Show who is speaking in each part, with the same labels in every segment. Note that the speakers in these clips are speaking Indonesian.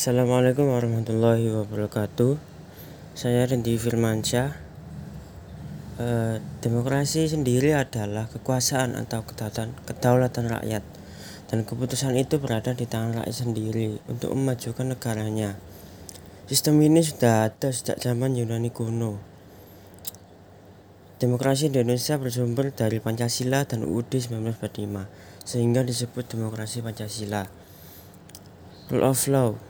Speaker 1: Assalamualaikum warahmatullahi wabarakatuh. Saya Rendi Firmansyah. Eh, demokrasi sendiri adalah kekuasaan atau kedaulatan rakyat, dan keputusan itu berada di tangan rakyat sendiri untuk memajukan negaranya. Sistem ini sudah ada sejak zaman Yunani kuno. Demokrasi di Indonesia bersumber dari Pancasila dan UUD 1945, sehingga disebut demokrasi Pancasila. Rule of law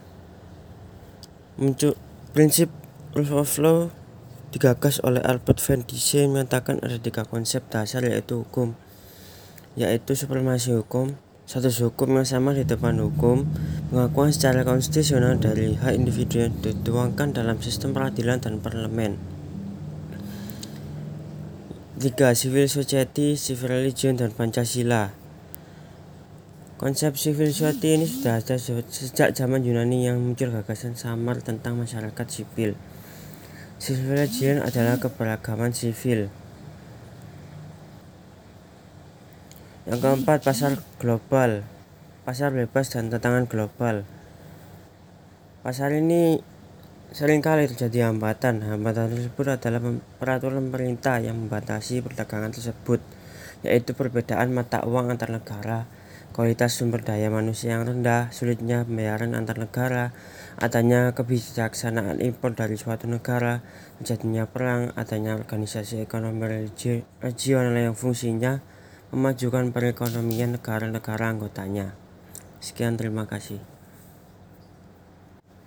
Speaker 1: Muncul prinsip rule of law digagas oleh Albert Van Disse menyatakan ada tiga konsep dasar yaitu hukum, yaitu supremasi hukum, status hukum yang sama di depan hukum, pengakuan secara konstitusional dari hak individu yang dituangkan dalam sistem peradilan dan parlemen. Tiga, civil society, civil religion, dan Pancasila. Konsep civil society ini sudah ada sejak zaman Yunani yang muncul gagasan samar tentang masyarakat sipil. Civil religion adalah keberagaman sivil. Yang keempat, pasar global. Pasar bebas dan tantangan global. Pasar ini sering kali terjadi hambatan. Hambatan tersebut adalah peraturan pemerintah yang membatasi perdagangan tersebut, yaitu perbedaan mata uang antar negara, kualitas sumber daya manusia yang rendah, sulitnya pembayaran antar negara, adanya kebijaksanaan impor dari suatu negara, terjadinya perang, adanya organisasi ekonomi regional yang fungsinya memajukan perekonomian negara-negara anggotanya. Sekian terima kasih.